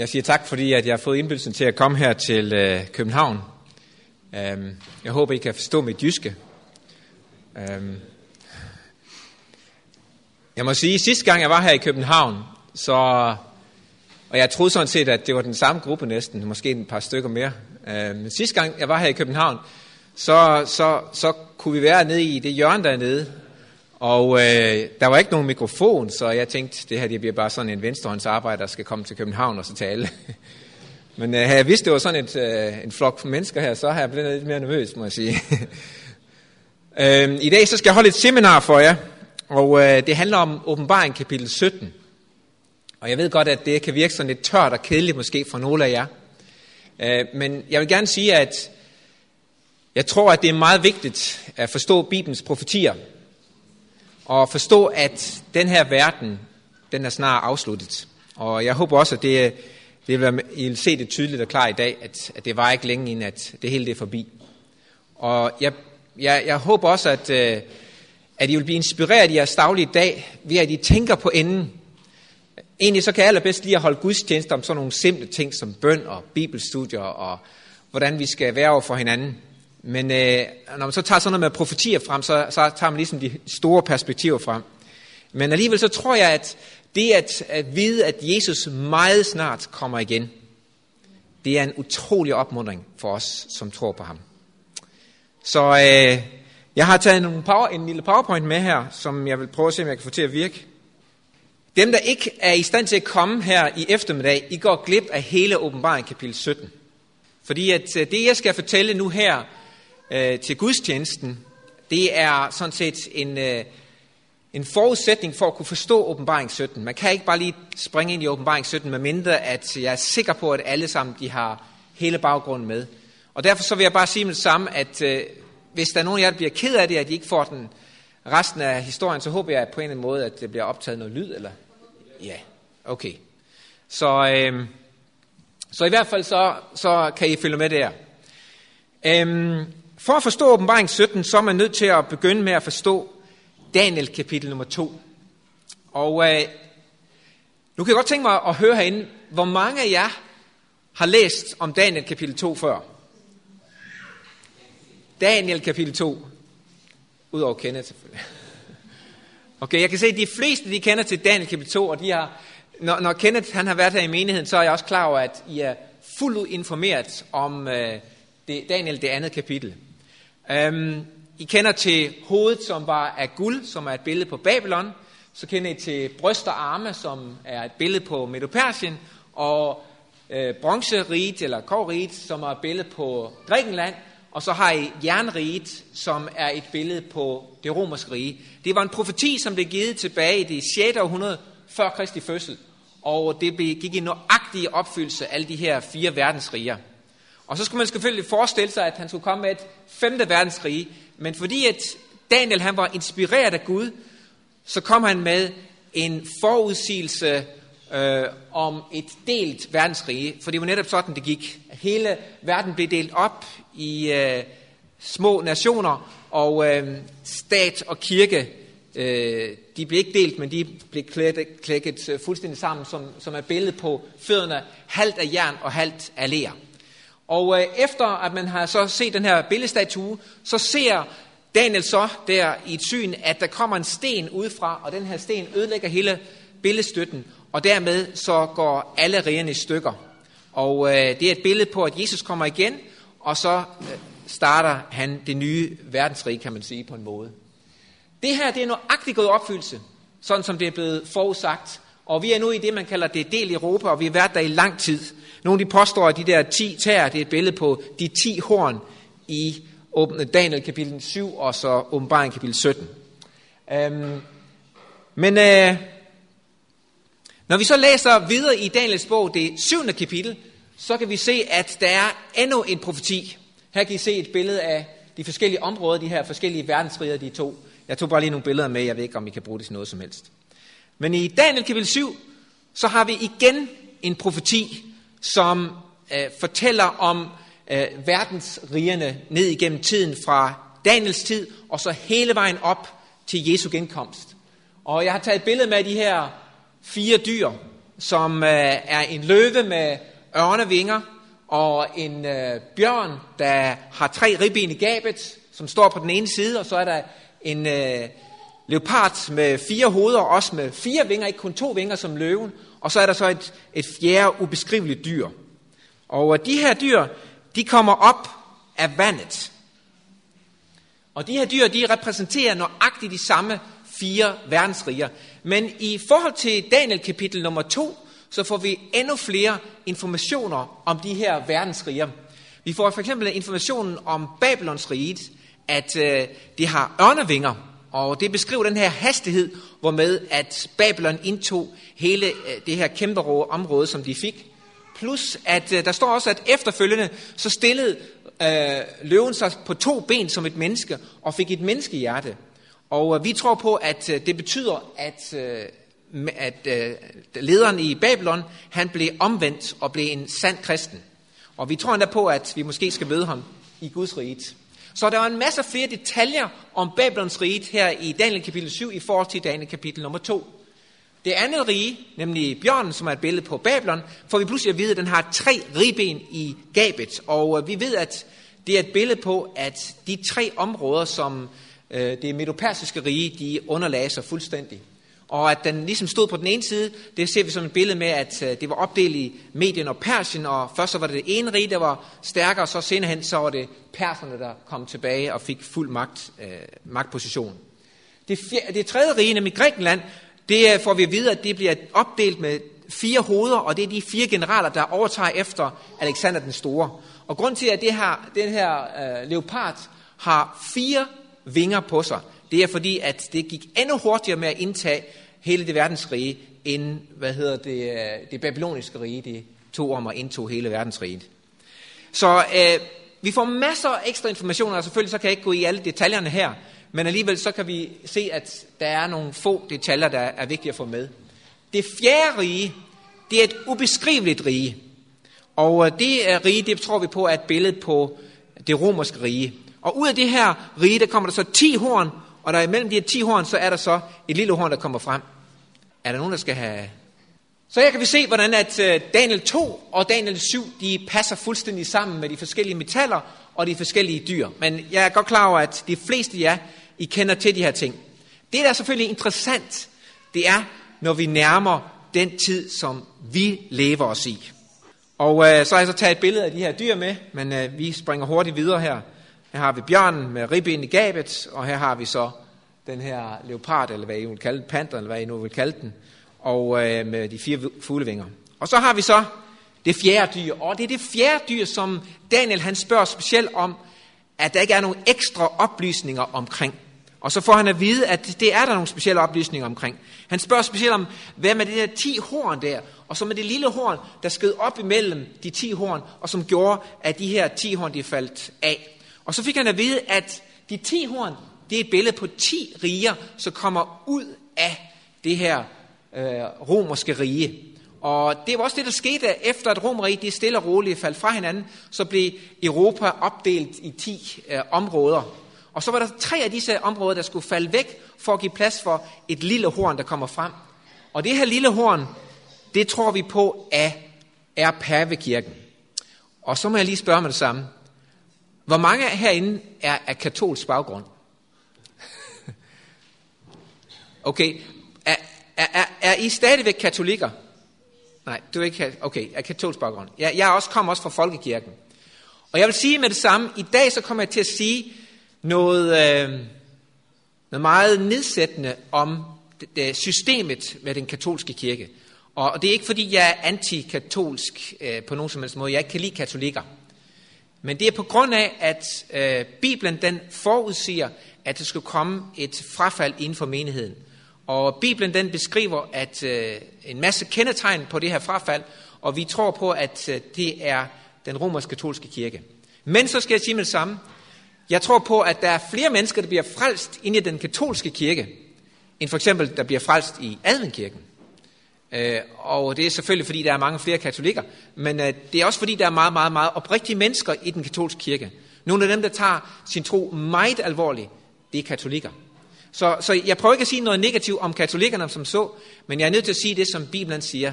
Jeg siger tak, fordi at jeg har fået indbydelsen til at komme her til øh, København. Øhm, jeg håber, I kan forstå mit jyske. Øhm, jeg må sige, at sidste gang jeg var her i København, så, og jeg troede sådan set, at det var den samme gruppe næsten, måske et par stykker mere. Øhm, men sidste gang jeg var her i København, så, så, så kunne vi være nede i det hjørne dernede, og øh, der var ikke nogen mikrofon, så jeg tænkte, det her det bliver bare sådan en venstrehåndsarbejder, der skal komme til København og så tale. Men øh, havde jeg vidst, det var sådan et, øh, en flok mennesker her, så har jeg blevet lidt mere nervøs, må jeg sige. øh, I dag så skal jeg holde et seminar for jer, og øh, det handler om åbenbaring kapitel 17. Og jeg ved godt, at det kan virke sådan lidt tørt og kedeligt måske for nogle af jer. Øh, men jeg vil gerne sige, at jeg tror, at det er meget vigtigt at forstå Bibelens profetier, og forstå, at den her verden, den er snart afsluttet. Og jeg håber også, at det, det vil, I vil se det tydeligt og klart i dag, at, at det var ikke længe inden, at det hele det er forbi. Og jeg, jeg, jeg håber også, at, øh, at I vil blive inspireret i jeres daglige dag, ved at I tænker på enden. Egentlig så kan jeg allerbedst lige at holde gudstjenester om sådan nogle simple ting som bøn og bibelstudier og hvordan vi skal være over for hinanden. Men øh, når man så tager sådan noget med profetier frem, så, så tager man ligesom de store perspektiver frem. Men alligevel så tror jeg, at det at, at vide, at Jesus meget snart kommer igen, det er en utrolig opmuntring for os, som tror på ham. Så øh, jeg har taget en, power, en lille powerpoint med her, som jeg vil prøve at se, om jeg kan få til at virke. Dem, der ikke er i stand til at komme her i eftermiddag, I går glip af hele åbenbaring kapitel 17. Fordi at øh, det, jeg skal fortælle nu her, øh, til gudstjenesten, det er sådan set en, øh, en forudsætning for at kunne forstå åbenbaring 17. Man kan ikke bare lige springe ind i åbenbaring 17, medmindre at jeg er sikker på, at alle sammen de har hele baggrunden med. Og derfor så vil jeg bare sige med det samme, at øh, hvis der er nogen af jer, der bliver ked af det, at de ikke får den resten af historien, så håber jeg på en eller anden måde, at det bliver optaget noget lyd, eller? Ja, okay. Så, øh, så i hvert fald så, så kan I følge med der. Øhm, for at forstå åbenbaring 17, så er man nødt til at begynde med at forstå Daniel kapitel nummer 2. Og øh, nu kan jeg godt tænke mig at høre herinde, hvor mange af jer har læst om Daniel kapitel 2 før? Daniel kapitel 2. Udover Kenneth selvfølgelig. Okay, jeg kan se, at de fleste de kender til Daniel kapitel 2, og de har, når, når Kenneth han har været her i menigheden, så er jeg også klar over, at I er fuldt informeret om øh, det, Daniel det andet kapitel. Um, I kender til hovedet, som var af guld, som er et billede på Babylon. Så kender I til bryst og arme, som er et billede på Medopersien. Og øh, bronzeriget, eller kovriget, som er et billede på Grækenland. Og så har I jernriget, som er et billede på det romerske rige. Det var en profeti, som blev givet tilbage i det 6. århundrede før Kristi fødsel. Og det gik i nøjagtig opfyldelse af alle de her fire verdensriger. Og så skulle man selvfølgelig forestille sig, at han skulle komme med et femte verdensrige. Men fordi at Daniel han var inspireret af Gud, så kom han med en forudsigelse øh, om et delt verdensrige. For det var netop sådan, det gik. Hele verden blev delt op i øh, små nationer, og øh, stat og kirke, øh, de blev ikke delt, men de blev klækket, klækket fuldstændig sammen, som, som er billedet på fødderne, halvt af jern og halvt af ler. Og øh, efter at man har så set den her billedstatue, så ser Daniel så der i et syn, at der kommer en sten udefra, og den her sten ødelægger hele billedstøtten, og dermed så går alle rigerne i stykker. Og øh, det er et billede på, at Jesus kommer igen, og så øh, starter han det nye verdensrige, kan man sige på en måde. Det her det er nøjagtigt gået opfyldelse, sådan som det er blevet forudsagt. Og vi er nu i det, man kalder det del Europa, og vi har været der i lang tid. Nogle de påstår, at de der 10 tæer, det er et billede på de 10 horn i Daniel kapitel 7 og så åbenbaring kapitel 17. Øhm, men øh, når vi så læser videre i Daniels bog, det 7. kapitel, så kan vi se, at der er endnu en profeti. Her kan I se et billede af de forskellige områder, de her forskellige verdensriger, de to. Jeg tog bare lige nogle billeder med, jeg ved ikke, om I kan bruge det til noget som helst. Men i Daniel kapitel 7, så har vi igen en profeti, som øh, fortæller om øh, verdensrigerne ned igennem tiden fra Daniels tid, og så hele vejen op til Jesu genkomst. Og jeg har taget et billede med de her fire dyr. som øh, er en løve med ørnevinger, og en øh, bjørn, der har tre ribben i gabet, som står på den ene side, og så er der en øh, leopard med fire hoveder, også med fire vinger, ikke kun to vinger som løven, og så er der så et, et fjerde ubeskriveligt dyr. Og øh, de her dyr, de kommer op af vandet. Og de her dyr, de repræsenterer nøjagtigt de samme fire verdensriger. Men i forhold til Daniel kapitel nummer 2, så får vi endnu flere informationer om de her verdensriger. Vi får for eksempel informationen om Babylons rige, at øh, det har ørnevinger, og det beskriver den her hastighed, hvormed at Babylon indtog hele øh, det her kæmpe område, som de fik. Plus at øh, der står også, at efterfølgende så stillede øh, løven sig på to ben som et menneske og fik et menneskehjerte. Og øh, vi tror på, at øh, det betyder, at, øh, at øh, lederen i Babylon, han blev omvendt og blev en sand kristen. Og vi tror endda på, at vi måske skal møde ham i Guds rige. Så der er en masse flere detaljer om Babylons rige her i Daniel kapitel 7 i forhold til Daniel kapitel nummer 2. Det andet rige, nemlig bjørnen, som er et billede på Babylon, får vi pludselig at vide, at den har tre ribben i gabet. Og øh, vi ved, at det er et billede på, at de tre områder, som øh, det medopersiske rige, de underlagde sig fuldstændig. Og at den ligesom stod på den ene side, det ser vi som et billede med, at øh, det var opdelt i Medien og Persien, og først så var det det ene rige, der var stærkere, og så senere hen, så var det perserne, der kom tilbage og fik fuld magt, øh, magtposition. Det, fjerde, det tredje rige, nemlig Grækenland, det øh, får vi at vide, at det bliver opdelt med fire hoveder, og det er de fire generaler, der overtager efter Alexander den Store. Og grund til, at det her, den her øh, leopard har fire vinger på sig, det er fordi, at det gik endnu hurtigere med at indtage hele det verdensrige, end hvad hedder det, øh, det babyloniske rige, det tog om at indtog hele verdensriget. Så øh, vi får masser af ekstra informationer, og selvfølgelig så kan jeg ikke gå i alle detaljerne her, men alligevel så kan vi se, at der er nogle få detaljer, der er vigtige at få med. Det fjerde rige, det er et ubeskriveligt rige. Og øh, det er rige, det tror vi på er et billede på det romerske rige. Og ud af det her rige, der kommer der så 10 horn, og der imellem de her 10 horn, så er der så et lille horn, der kommer frem. Er der nogen, der skal have... Så her kan vi se, hvordan at øh, Daniel 2 og Daniel 7, de passer fuldstændig sammen med de forskellige metaller og de forskellige dyr. Men jeg er godt klar over, at de fleste af jer, I kender til de her ting. Det, der er selvfølgelig interessant, det er, når vi nærmer den tid, som vi lever os i. Og øh, så har jeg så taget et billede af de her dyr med, men øh, vi springer hurtigt videre her. Her har vi bjørnen med ribben i gabet, og her har vi så den her leopard, eller hvad I vil kalde den, panter, eller hvad I nu vil kalde den, og øh, med de fire fuglevinger. Og så har vi så det fjerde dyr, og det er det fjerde dyr, som Daniel han spørger specielt om, at der ikke er nogen ekstra oplysninger omkring. Og så får han at vide, at det er der nogle specielle oplysninger omkring. Han spørger specielt om, hvad med det der 10 horn der, og så med det lille horn, der skød op imellem de 10 horn, og som gjorde, at de her 10 horn, de faldt af. Og så fik han at vide, at de 10 horn, det er et billede på 10 riger, som kommer ud af det her øh, romerske rige. Og det var også det, der skete efter, at Romeriet de stille og roligt faldt fra hinanden, så blev Europa opdelt i 10 øh, områder. Og så var der tre af disse områder, der skulle falde væk, for at give plads for et lille horn, der kommer frem. Og det her lille horn, det tror vi på er, er pavekirken. Og så må jeg lige spørge med det samme. Hvor mange herinde er af katolsk baggrund? okay. Er, er, er, er I stadigvæk katolikker? Nej, du er ikke Okay, er katolsk baggrund. Jeg, jeg også kommer også fra folkekirken. Og jeg vil sige med det samme, i dag så kommer jeg til at sige noget, øh, noget meget nedsættende om det, det, systemet med den katolske kirke. Og det er ikke fordi, jeg er antikatolsk øh, på nogen som helst måde. Jeg ikke kan lide katolikker. Men det er på grund af, at øh, Bibelen den forudsiger, at der skal komme et frafald inden for menigheden. Og Bibelen den beskriver at øh, en masse kendetegn på det her frafald, og vi tror på, at øh, det er den romersk-katolske kirke. Men så skal jeg sige med det samme. Jeg tror på, at der er flere mennesker, der bliver frelst ind i den katolske kirke, end for eksempel, der bliver frelst i adventkirken. Øh, og det er selvfølgelig, fordi der er mange flere katolikker, men øh, det er også, fordi der er meget, meget, meget oprigtige mennesker i den katolske kirke. Nogle af dem, der tager sin tro meget alvorligt, det er katolikker. Så, så jeg prøver ikke at sige noget negativt om katolikkerne som så, men jeg er nødt til at sige det, som Bibelen siger.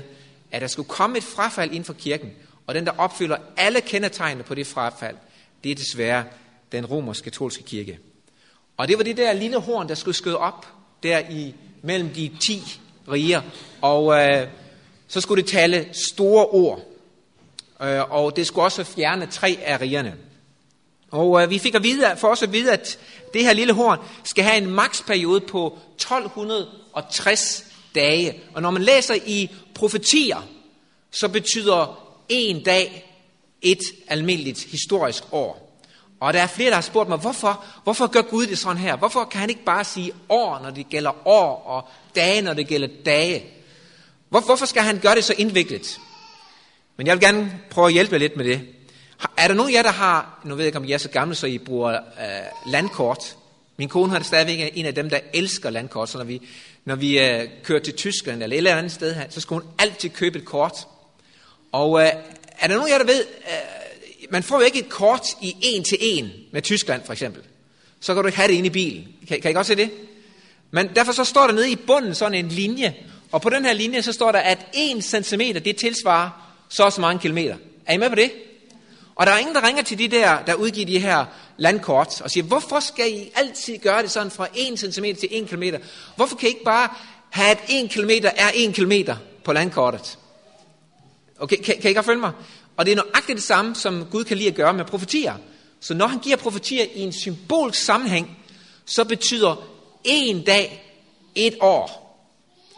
at der skulle komme et frafald inden for kirken, og den, der opfylder alle kendetegnene på det frafald, det er desværre den romersk-katolske kirke. Og det var det der lille horn, der skulle skøde op der i mellem de 10 riger, og øh, så skulle det tale store ord, øh, og det skulle også fjerne tre af rigerne. Og øh, vi fik at vide, for os at vide, at det her lille horn skal have en maksperiode på 1260 dage. Og når man læser i profetier, så betyder en dag et almindeligt historisk år. Og der er flere, der har spurgt mig, hvorfor, hvorfor gør Gud det sådan her? Hvorfor kan han ikke bare sige år, når det gælder år, og dage, når det gælder dage? Hvor, hvorfor skal han gøre det så indviklet? Men jeg vil gerne prøve at hjælpe lidt med det. Er der nogen af jer, der har, nu ved jeg ikke, om I er så gamle, så I bruger øh, landkort? Min kone har stadigvæk en af dem, der elsker landkort, så når vi, når vi øh, kører til Tyskland eller et eller andet sted her, så skal hun altid købe et kort. Og øh, er der nogen af jer, der ved, øh, man får jo ikke et kort i en til en med Tyskland for eksempel. Så kan du ikke have det inde i bilen. Kan, kan I godt se det? Men derfor så står der nede i bunden sådan en linje, og på den her linje så står der, at 1 cm det tilsvarer så og så mange kilometer. Er I med på det? Og der er ingen, der ringer til de der, der udgiver de her landkort, og siger, hvorfor skal I altid gøre det sådan fra 1 cm til 1 km? Hvorfor kan I ikke bare have, at 1 km er 1 km på landkortet? Okay, kan, kan I godt følge mig? Og det er nøjagtigt det samme, som Gud kan lide at gøre med profetier. Så når han giver profetier i en symbolsk sammenhæng, så betyder en dag et år.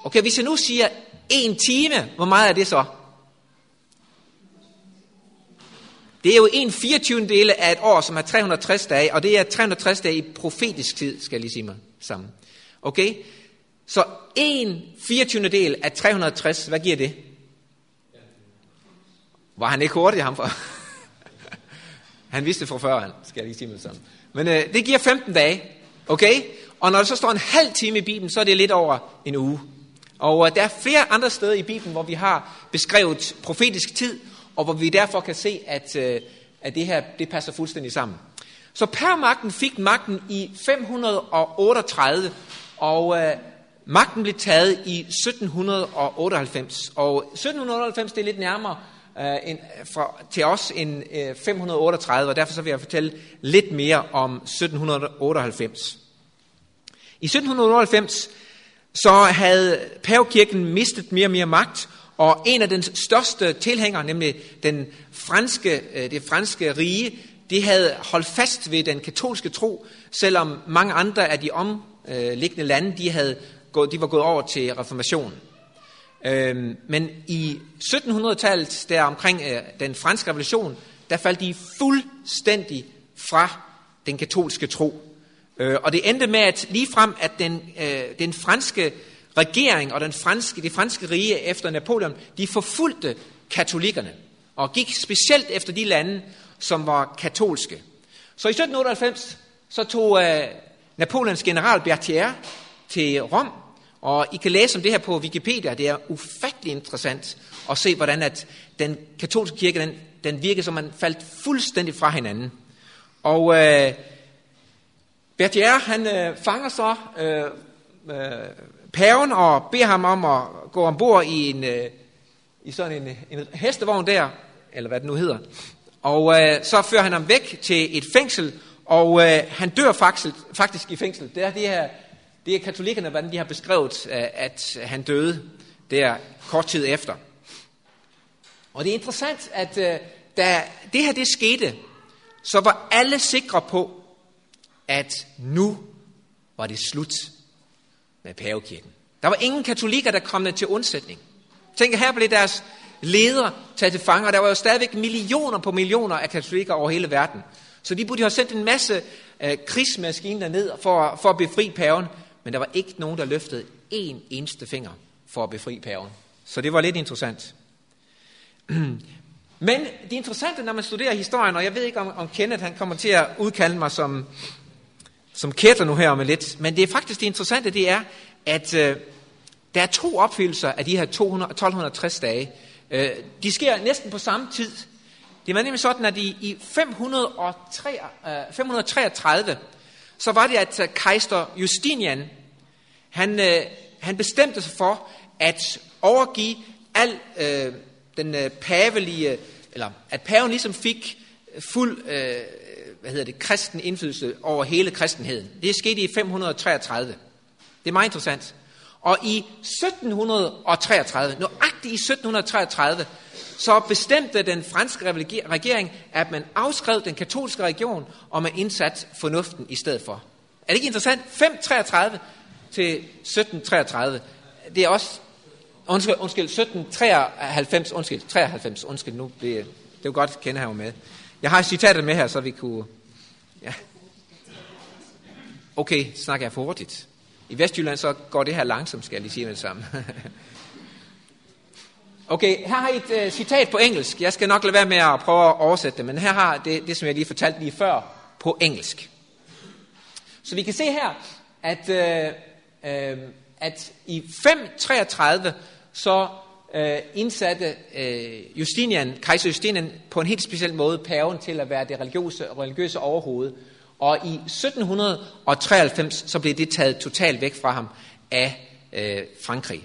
Okay, hvis jeg nu siger en time, hvor meget er det så? Det er jo en 24. dele af et år, som er 360 dage, og det er 360 dage i profetisk tid, skal jeg lige sige mig sammen. Okay? Så en 24. del af 360, hvad giver det? Var han ikke hurtig, ham for? han vidste fra før, han, skal jeg lige sige mig sammen. Men øh, det giver 15 dage, okay? Og når der så står en halv time i Bibelen, så er det lidt over en uge. Og øh, der er flere andre steder i Bibelen, hvor vi har beskrevet profetisk tid, og hvor vi derfor kan se, at, øh, at det her det passer fuldstændig sammen. Så permagten fik magten i 538, og øh, magten blev taget i 1798. Og 1798 det er lidt nærmere Øh, en, fra, til os end 538, og derfor så vil jeg fortælle lidt mere om 1798. I 1798 så havde pavekirken mistet mere og mere magt, og en af dens største tilhængere, nemlig den franske, øh, det franske rige, de havde holdt fast ved den katolske tro, selvom mange andre af de omliggende lande, de, havde gået, de var gået over til reformationen. Øhm, men i 1700-tallet, der omkring øh, den franske revolution, der faldt de fuldstændig fra den katolske tro. Øh, og det endte med, at lige frem, at den, øh, den franske regering og den franske, det franske rige efter Napoleon, de forfulgte katolikkerne og gik specielt efter de lande, som var katolske. Så i 1798 så tog øh, Napoleons general Berthier til Rom, og I kan læse om det her på Wikipedia. Det er ufattelig interessant at se, hvordan at den katolske kirke, den, den virkede, som man faldt fuldstændig fra hinanden. Og øh, Berthier, han øh, fanger så øh, øh, paven og beder ham om at gå ombord i, en, øh, i sådan en, en hestevogn der, eller hvad det nu hedder. Og øh, så fører han ham væk til et fængsel, og øh, han dør faktisk, faktisk i fængsel. Det er, det, her, det er katolikkerne, hvordan de har beskrevet, øh, at han døde der kort tid efter. Og det er interessant, at øh, da det her det skete, så var alle sikre på, at nu var det slut med pavekirken. Der var ingen katolikker, der kom til undsætning. Tænk, her blev deres ledere taget til fange, og der var jo stadigvæk millioner på millioner af katolikker over hele verden. Så de burde have sendt en masse øh, krigsmaskiner ned for, for at befri paven, men der var ikke nogen, der løftede en eneste finger for at befri paven. Så det var lidt interessant. Men det interessante, når man studerer historien, og jeg ved ikke, om, om Kenneth han kommer til at udkalde mig som som kætter nu her om lidt. Men det er faktisk det interessante, det er, at øh, der er to opfyldelser af de her 200, 1260 dage. Øh, de sker næsten på samme tid. Det var nemlig sådan, at i, i 503, øh, 533, så var det, at øh, kejser Justinian, han, øh, han bestemte sig for at overgive al øh, den øh, pavelige, eller at paven ligesom fik fuld, øh, hvad hedder det, kristen indflydelse over hele kristenheden. Det skete i 533. Det er meget interessant. Og i 1733, nøjagtigt i 1733, så bestemte den franske regering, at man afskrev den katolske region, og man indsat fornuften i stedet for. Er det ikke interessant? 533 til 1733. Det er også, undskyld, undskyld 1793, undskyld, 93, undskyld, nu bliver det er jo godt at kende her med. Jeg har citatet med her, så vi kunne, ja. Okay, snakker jeg for hurtigt. I Vestjylland så går det her langsomt, skal jeg lige sige med det samme. Okay, her har I et uh, citat på engelsk. Jeg skal nok lade være med at prøve at oversætte det, men her har det, det som jeg lige fortalte lige før, på engelsk. Så vi kan se her, at, uh, uh, at i 533 så uh, indsatte uh, Justinian, kejser Justinian på en helt speciel måde paven til at være det religiøse, religiøse overhoved. Og i 1793 så blev det taget totalt væk fra ham af uh, Frankrig.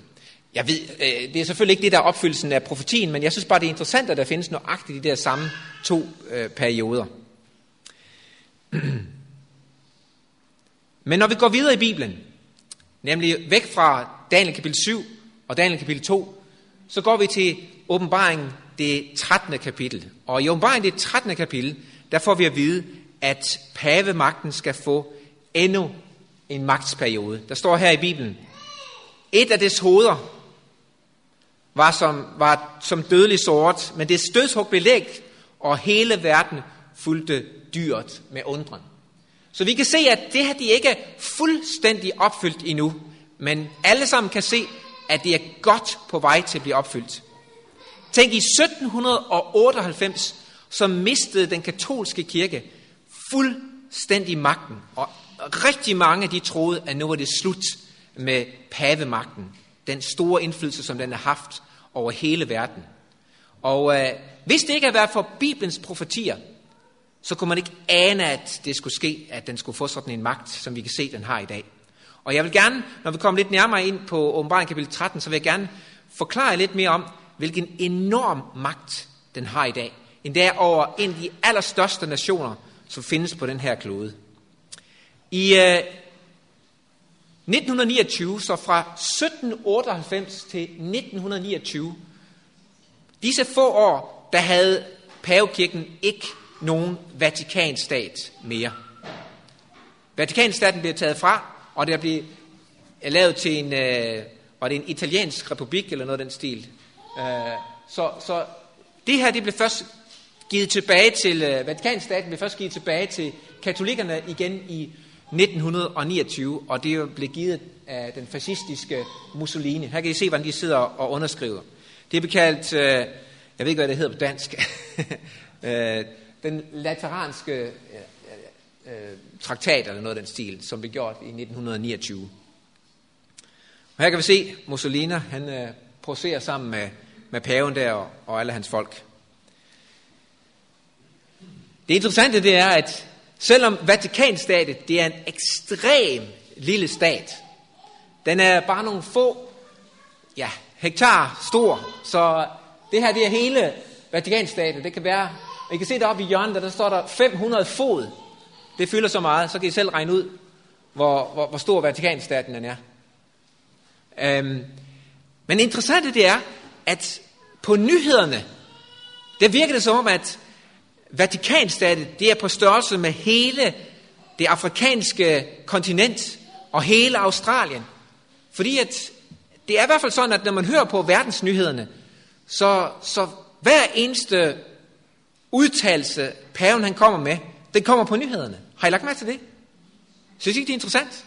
Jeg ved, øh, det er selvfølgelig ikke det, der er opfyldelsen af profetien, men jeg synes bare, det er interessant, at der findes nøjagtigt de der samme to øh, perioder. Men når vi går videre i Bibelen, nemlig væk fra Daniel kapitel 7 og Daniel kapitel 2, så går vi til åbenbaringen det 13. kapitel. Og i åbenbaringen det 13. kapitel, der får vi at vide, at pavemagten skal få endnu en magtsperiode. Der står her i Bibelen, et af dets hoveder var som, var som dødelig sort, men det stødshug blev lægt, og hele verden fulgte dyret med undren. Så vi kan se, at det her de ikke er fuldstændig opfyldt endnu, men alle sammen kan se, at det er godt på vej til at blive opfyldt. Tænk, i 1798, så mistede den katolske kirke fuldstændig magten, og rigtig mange de troede, at nu var det slut med pavemagten den store indflydelse, som den har haft over hele verden. Og øh, hvis det ikke havde været for Bibelens profetier, så kunne man ikke ane, at det skulle ske, at den skulle få sådan en magt, som vi kan se, den har i dag. Og jeg vil gerne, når vi kommer lidt nærmere ind på åbenbaring kapitel 13, så vil jeg gerne forklare lidt mere om, hvilken enorm magt den har i dag. Endda over en af de allerstørste nationer, som findes på den her klode. I øh, 1929, så fra 1798 til 1929, disse få år, der havde pavekirken ikke nogen Vatikanstat mere. Vatikanstaten blev taget fra, og der blev øh, lavet til en, øh, var det en italiensk republik eller noget af den stil. Øh, så, så det her det blev først givet tilbage til, øh, Vatikanstaten blev først givet tilbage til katolikkerne igen i 1929, og det blev givet af den fascistiske Mussolini. Her kan I se, hvordan de sidder og underskriver. Det er kaldt, øh, jeg ved ikke, hvad det hedder på dansk, øh, den lateranske øh, øh, traktat, eller noget af den stil, som blev gjort i 1929. Og her kan vi se Mussolini, han øh, poserer sammen med, med paven der og, og alle hans folk. Det interessante det er, at Selvom Vatikanstatet det er en ekstrem lille stat, den er bare nogle få ja, hektar stor, så det her det er hele Vatikanstatet. Det kan være, I kan se deroppe i hjørnet, der står der 500 fod. Det fylder så meget, så kan I selv regne ud, hvor, hvor, hvor stor Vatikanstaten den er. Øhm, men interessant det er, at på nyhederne, der virker det som om, at Vatikanstaten, det er på størrelse med hele det afrikanske kontinent og hele Australien. Fordi at det er i hvert fald sådan, at når man hører på verdensnyhederne, så, så hver eneste udtalelse, paven han kommer med, den kommer på nyhederne. Har I lagt mærke til det? Synes I ikke, det er interessant?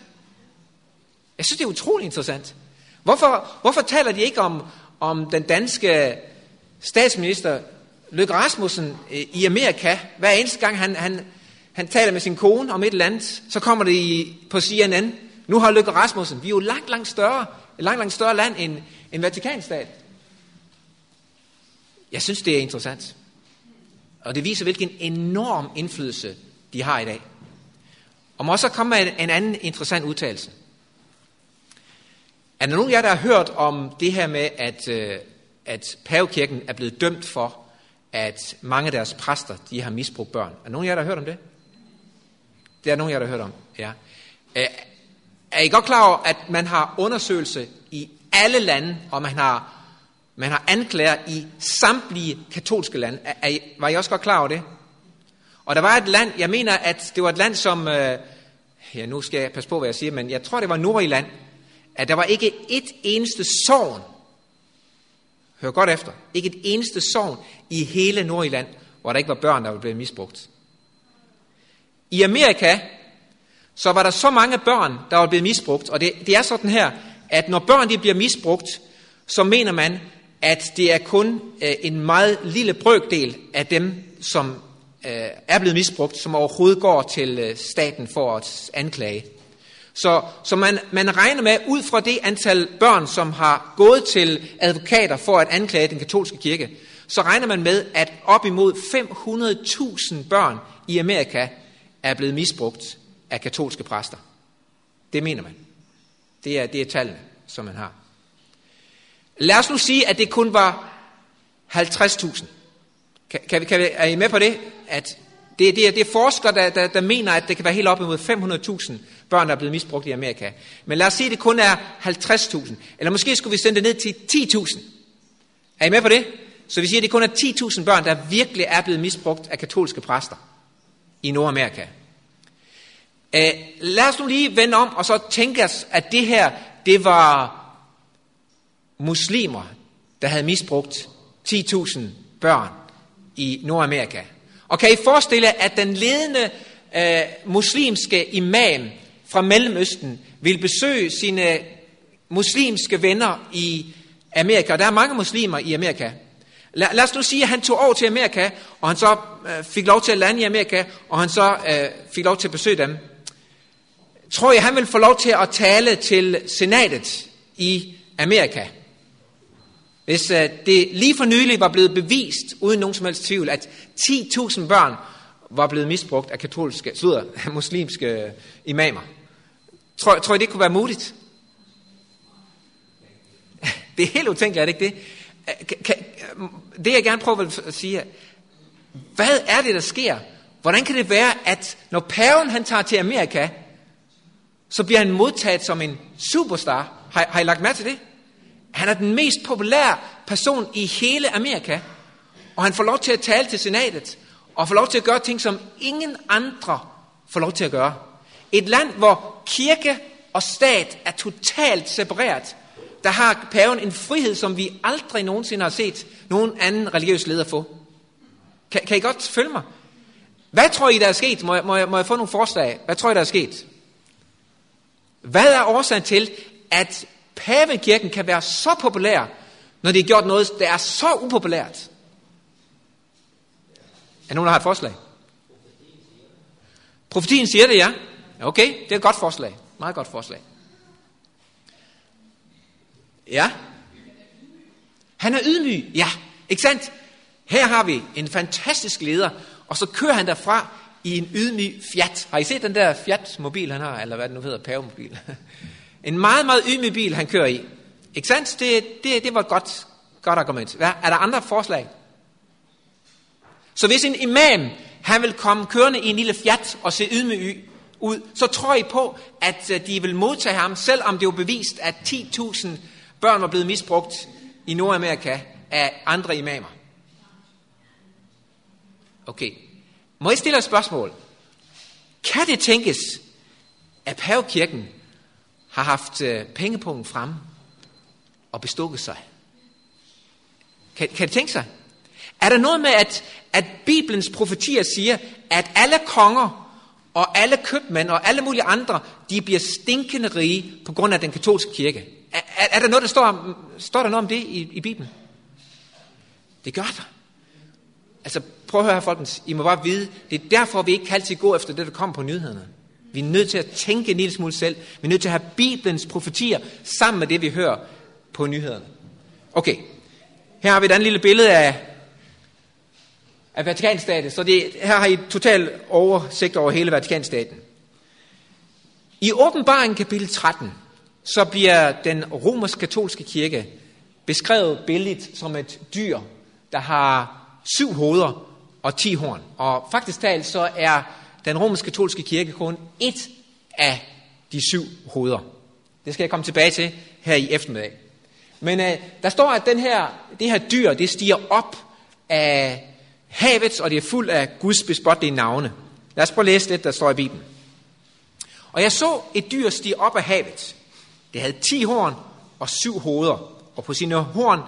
Jeg synes, det er utrolig interessant. Hvorfor, hvorfor taler de ikke om, om den danske statsminister Løkke Rasmussen øh, i Amerika, hver eneste gang han, han, han taler med sin kone om et eller andet, så kommer det i, på CNN. Nu har Løkke Rasmussen, vi er jo langt, langt større, langt, langt større land end, end Vatikanstat. Jeg synes, det er interessant. Og det viser, hvilken enorm indflydelse de har i dag. Og må også komme med en anden interessant udtalelse. Er der nogen af jer, der har hørt om det her med, at, øh, at pavekirken er blevet dømt for, at mange af deres præster, de har misbrugt børn. Er nogen af jer, der har hørt om det? Det er nogen af jer, der har hørt om. Ja. Er I godt klar over, at man har undersøgelse i alle lande, og man har, man har anklager i samtlige katolske lande? Er, er I, var I også godt klar over det? Og der var et land, jeg mener, at det var et land som, øh, ja nu skal jeg passe på, hvad jeg siger, men jeg tror, det var Nordirland, at der var ikke et eneste sovn, hør godt efter, ikke et eneste sogn i hele Nordjylland, hvor der ikke var børn, der blev misbrugt. I Amerika, så var der så mange børn, der var blevet misbrugt, og det, det er sådan her, at når børn de bliver misbrugt, så mener man, at det er kun øh, en meget lille brøkdel af dem, som øh, er blevet misbrugt, som overhovedet går til øh, staten for at anklage. Så, så man, man regner med, ud fra det antal børn, som har gået til advokater for at anklage den katolske kirke, så regner man med, at op imod 500.000 børn i Amerika er blevet misbrugt af katolske præster. Det mener man. Det er, det er tallene, som man har. Lad os nu sige, at det kun var 50.000. Kan, kan, kan, er I med på det? At det, det, er, det er forskere, der, der, der mener, at det kan være helt op imod 500.000 børn, der er blevet misbrugt i Amerika. Men lad os sige, at det kun er 50.000. Eller måske skulle vi sende det ned til 10.000. Er I med på det? Så vi siger, at det kun er 10.000 børn, der virkelig er blevet misbrugt af katolske præster i Nordamerika. Uh, lad os nu lige vende om og så tænke os, at det her, det var muslimer, der havde misbrugt 10.000 børn i Nordamerika. Og kan I forestille jer, at den ledende øh, muslimske imam fra Mellemøsten vil besøge sine muslimske venner i Amerika? Og der er mange muslimer i Amerika. Lad, lad os nu sige, at han tog over til Amerika, og han så øh, fik lov til at lande i Amerika, og han så øh, fik lov til at besøge dem. Tror jeg, han vil få lov til at tale til senatet i Amerika? Hvis øh, det lige for nylig var blevet bevist, uden nogen som helst tvivl, at 10.000 børn var blevet misbrugt af katolske, slutter, muslimske øh, imamer. Tror, tror I, det kunne være muligt? Det er helt utænkeligt, er det ikke det? Kan, det jeg gerne prøver at sige, hvad er det, der sker? Hvordan kan det være, at når paven han tager til Amerika, så bliver han modtaget som en superstar? Har, har I lagt mærke til det? Han er den mest populære person i hele Amerika. Og han får lov til at tale til senatet. Og får lov til at gøre ting, som ingen andre får lov til at gøre. Et land, hvor kirke og stat er totalt separeret. Der har paven en frihed, som vi aldrig nogensinde har set nogen anden religiøs leder få. Kan, kan I godt følge mig? Hvad tror I, der er sket? Må jeg, må, jeg, må jeg få nogle forslag? Hvad tror I, der er sket? Hvad er årsagen til, at pavekirken kan være så populær, når de har gjort noget, der er så upopulært? Er nogen, der har et forslag? Profetien siger det, ja. Okay, det er et godt forslag. Meget godt forslag. Ja. Han er ydmyg. Ja, ikke sandt? Her har vi en fantastisk leder, og så kører han derfra i en ydmyg Fiat. Har I set den der Fiat-mobil, han har, eller hvad det nu hedder, pavemobil? En meget, meget ydmyg bil, han kører i. Ikke sandt? Det, det, det var et godt, godt argument. Hvad? Er der andre forslag? Så hvis en imam, han vil komme kørende i en lille Fiat og se ydmyg ud, så tror I på, at øh, de vil modtage ham, selvom det er bevist, at 10.000 børn var blevet misbrugt i Nordamerika af andre imamer. Okay. Må jeg stille et spørgsmål? Kan det tænkes, at pavekirken har haft øh, pengepunkten frem og bestukket sig. Kan, kan det tænke sig? Er der noget med, at, at Bibelens profetier siger, at alle konger og alle købmænd og alle mulige andre, de bliver stinkende rige på grund af den katolske kirke? Er, er, er der noget, der står, står der noget om det i, i Bibelen? Det gør der. Altså, prøv at høre her, folkens. I må bare vide, det er derfor, vi ikke kan altid gå efter det, der kommer på nyhederne. Vi er nødt til at tænke en lille smule selv. Vi er nødt til at have Bibelens profetier sammen med det, vi hører på nyhederne. Okay, her har vi et andet lille billede af, af Vatikanstaten. Så det, her har I total oversigt over hele Vatikanstaten. I åbenbaringen kapitel 13, så bliver den romersk-katolske kirke beskrevet billigt som et dyr, der har syv hoveder og ti horn. Og faktisk talt så er den romersk-katolske kirke kun et af de syv hoveder. Det skal jeg komme tilbage til her i eftermiddag. Men øh, der står, at den her, det her dyr, det stiger op af havet, og det er fuld af Guds bespottelige navne. Lad os prøve at læse det, der står i Bibelen. Og jeg så et dyr stige op af havet. Det havde ti horn og syv hoveder, og på sine horn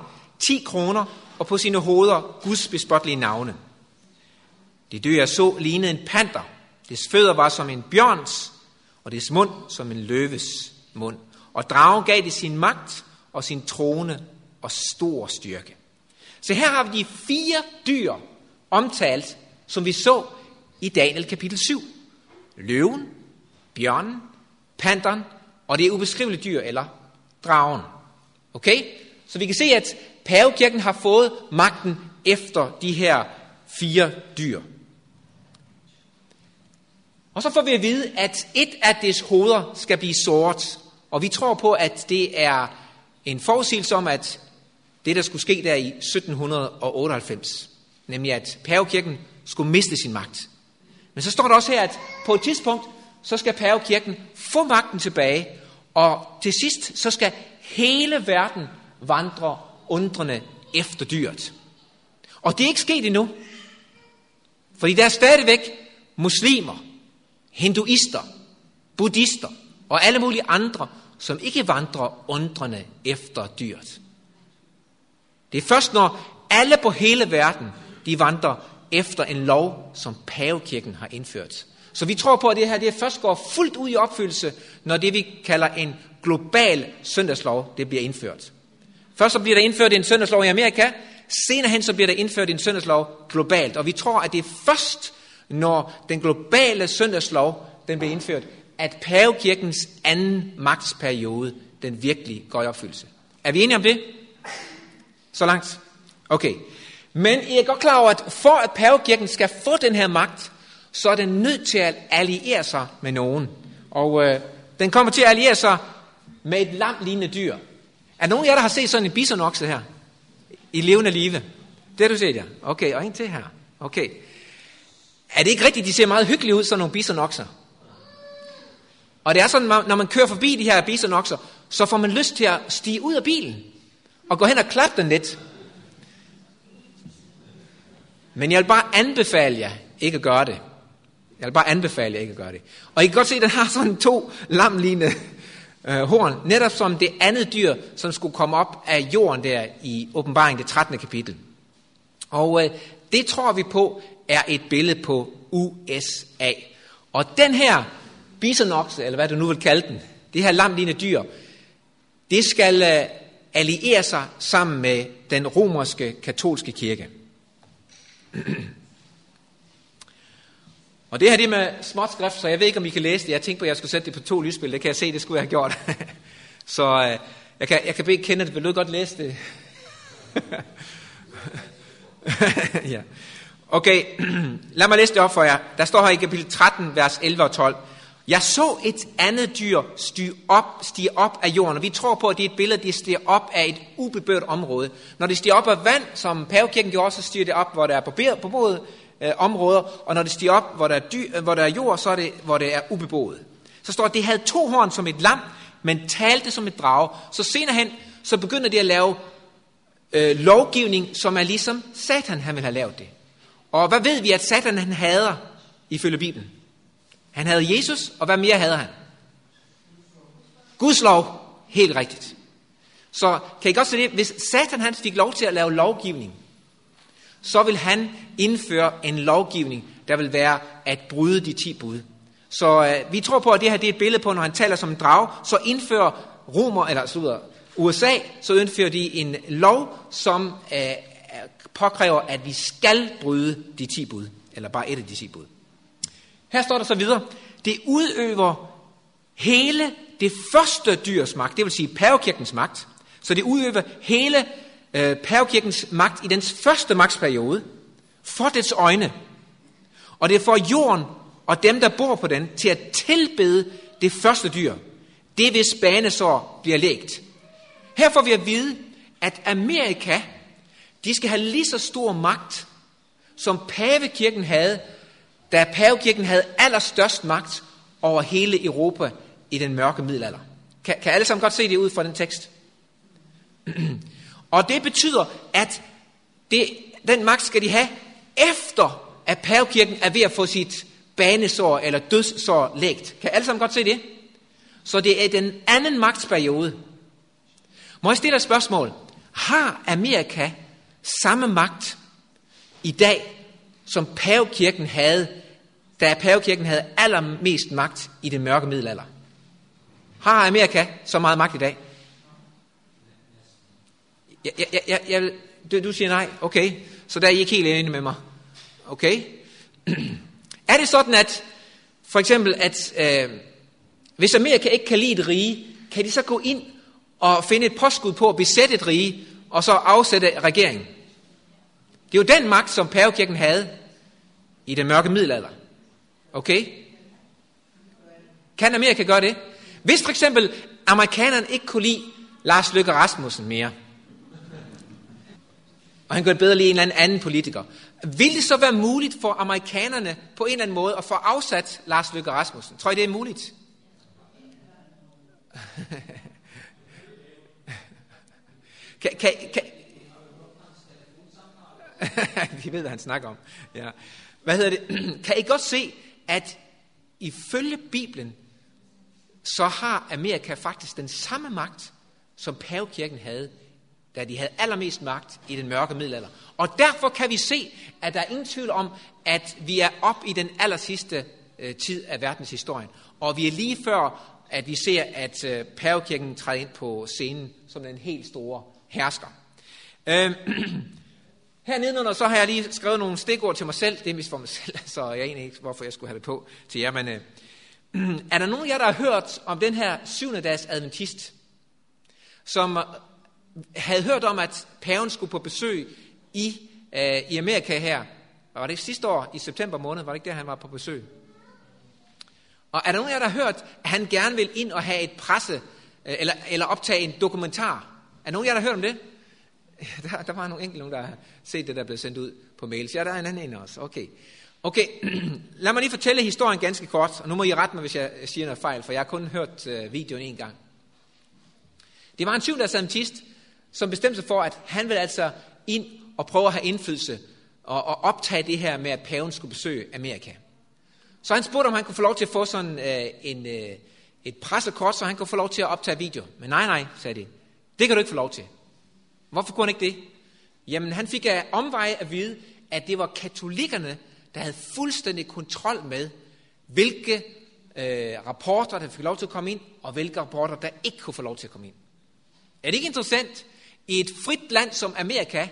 ti kroner, og på sine hoveder Guds bespottelige navne. Det dyr, jeg så, lignede en panter. Dets fødder var som en bjørns, og dets mund som en løves mund. Og dragen gav det sin magt og sin trone og stor styrke. Så her har vi de fire dyr omtalt, som vi så i Daniel kapitel 7. Løven, bjørnen, panteren og det ubeskrivelige dyr, eller dragen. Okay? Så vi kan se, at pavekirken har fået magten efter de her fire dyr. Og så får vi at vide, at et af dets hoveder skal blive sort. Og vi tror på, at det er en forudsigelse om, at det, der skulle ske der i 1798, nemlig at pavekirken skulle miste sin magt. Men så står der også her, at på et tidspunkt, så skal pavekirken få magten tilbage, og til sidst, så skal hele verden vandre undrende efter dyret. Og det er ikke sket endnu. Fordi der er stadigvæk muslimer, hinduister, buddhister og alle mulige andre, som ikke vandrer undrende efter dyret. Det er først, når alle på hele verden, de vandrer efter en lov, som pavekirken har indført. Så vi tror på, at det her det først går fuldt ud i opfyldelse, når det vi kalder en global søndagslov, det bliver indført. Først så bliver der indført en søndagslov i Amerika, senere hen så bliver der indført en søndagslov globalt. Og vi tror, at det er først, når den globale søndagslov den bliver indført, at pavekirkens anden magtsperiode, den virkelig går i opfyldelse. Er vi enige om det? Så langt? Okay. Men I er godt klar over, at for at pavekirken skal få den her magt, så er den nødt til at alliere sig med nogen. Og øh, den kommer til at alliere sig med et lam lignende dyr. Er nogen af jer, der har set sådan en bisonokse her? I levende live? Det har du set, ja. Okay, og en til her. Okay. Er det ikke rigtigt, de ser meget hyggelige ud, sådan nogle bisonokser? Og det er sådan, når man kører forbi de her bisonokser, så får man lyst til at stige ud af bilen og gå hen og klappe den lidt. Men jeg vil bare anbefale jer ikke at gøre det. Jeg vil bare anbefale jer ikke at gøre det. Og I kan godt se, at den har sådan to lamlignende øh, horn, netop som det andet dyr, som skulle komme op af jorden der i åbenbaring det 13. kapitel. Og øh, det tror vi på er et billede på USA. Og den her bisonokse, eller hvad du nu vil kalde den, det her lamlignende dyr, det skal øh, alliere sig sammen med den romerske katolske kirke. Og det her det er med småt skrift, så jeg ved ikke, om I kan læse det. Jeg tænkte på, at jeg skulle sætte det på to lysspil. Det kan jeg se, det skulle jeg have gjort. så øh, jeg, kan, jeg kan bede Kenneth, vil du godt læse det? ja. Okay, lad mig læse det op for jer. Der står her i kapitel 13, vers 11 og 12. Jeg så et andet dyr stige op, stige op af jorden, og vi tror på, at det er et billede, det stiger op af et ubebørt område. Når det stiger op af vand, som pavekirken gjorde, så stiger det op, hvor der er barberet, beboet øh, områder, og når det stiger op, hvor der, er dyr, øh, hvor der er jord, så er det, hvor det er ubeboet. Så står at det havde to horn som et lam, men talte som et drage. Så senere hen, så begynder det at lave øh, lovgivning, som er ligesom Satan, han vil have lavet det. Og hvad ved vi, at Satan han hader ifølge Bibelen? Han havde Jesus, og hvad mere havde han? Guds lov. Helt rigtigt. Så kan I godt se det? Hvis Satan han fik lov til at lave lovgivning, så vil han indføre en lovgivning, der vil være at bryde de ti bud. Så øh, vi tror på, at det her det er et billede på, når han taler som en drag, så indfører Romer, eller så USA, så indfører de en lov, som øh, påkræver, at vi skal bryde de ti bud, eller bare et af de ti bud. Her står der så videre, det udøver hele det første dyrs magt, det vil sige pavekirkens magt, så det udøver hele øh, pavekirkens magt i dens første magtsperiode, for dets øjne. Og det får jorden og dem, der bor på den, til at tilbede det første dyr. Det hvis banesår bliver lægt. Her får vi at vide, at Amerika, de skal have lige så stor magt, som pavekirken havde, da pavekirken havde allerstørst magt over hele Europa i den mørke middelalder. Kan, kan alle sammen godt se det ud fra den tekst? Og det betyder, at det, den magt skal de have efter, at pavekirken er ved at få sit banesår eller dødssår lægt. Kan alle sammen godt se det? Så det er den anden magtsperiode. Må jeg stille et spørgsmål? Har Amerika samme magt i dag, som pavekirken havde, da pavekirken havde allermest magt i den mørke middelalder? Har Amerika så meget magt i dag? Jeg, jeg, jeg, jeg, du, du siger nej, okay. Så der er I ikke helt enige med mig. Okay? er det sådan, at for eksempel, at øh, hvis Amerika ikke kan lide et rige, kan de så gå ind og finde et påskud på at besætte et rige, og så afsætte regeringen? Det er den magt, som pavekirken havde i den mørke middelalder. Okay? Kan Amerika gøre det? Hvis for eksempel amerikanerne ikke kunne lide Lars Løkke Rasmussen mere, og han kunne bedre lide en eller anden politiker, vil det så være muligt for amerikanerne på en eller anden måde at få afsat Lars Løkke Rasmussen? Tror I, det er muligt? kan, kan, kan... De ved, hvad han snakker om. Ja. Hvad hedder det? Kan I godt se, at ifølge Bibelen, så har Amerika faktisk den samme magt, som pavekirken havde, da de havde allermest magt i den mørke middelalder. Og derfor kan vi se, at der er ingen tvivl om, at vi er op i den aller sidste øh, tid af verdenshistorien. Og vi er lige før, at vi ser, at øh, pavekirken træder ind på scenen som den helt store hersker. Øh, her nedenunder, så har jeg lige skrevet nogle stikord til mig selv. Det er mest for mig selv, så jeg er ikke, hvorfor jeg skulle have det på til jer. Men øh, er der nogen af jer, der har hørt om den her syvende dags adventist, som øh, havde hørt om, at paven skulle på besøg i, øh, i Amerika her. Var det sidste år i september måned? Var det ikke der, han var på besøg? Og er der nogen af jer, der har hørt, at han gerne vil ind og have et presse, øh, eller, eller optage en dokumentar? Er nogen af jer, der har hørt om det? Der, der var nogle enkelte, der har set det, der blev sendt ud på mails. Ja, der er en anden en også. Okay. Okay, lad mig lige fortælle historien ganske kort, og nu må I rette mig, hvis jeg siger noget fejl, for jeg har kun hørt øh, videoen en gang. Det var en syvende adventist, som bestemte sig for, at han ville altså ind og prøve at have indflydelse og, og optage det her med, at paven skulle besøge Amerika. Så han spurgte, om han kunne få lov til at få sådan øh, en, øh, et pressekort, så han kunne få lov til at optage video. Men nej, nej, sagde de. Det kan du ikke få lov til. Hvorfor kunne han ikke det? Jamen, han fik af omveje at vide, at det var katolikkerne, der havde fuldstændig kontrol med, hvilke øh, rapporter, der fik lov til at komme ind, og hvilke rapporter, der ikke kunne få lov til at komme ind. Er det ikke interessant? I et frit land som Amerika,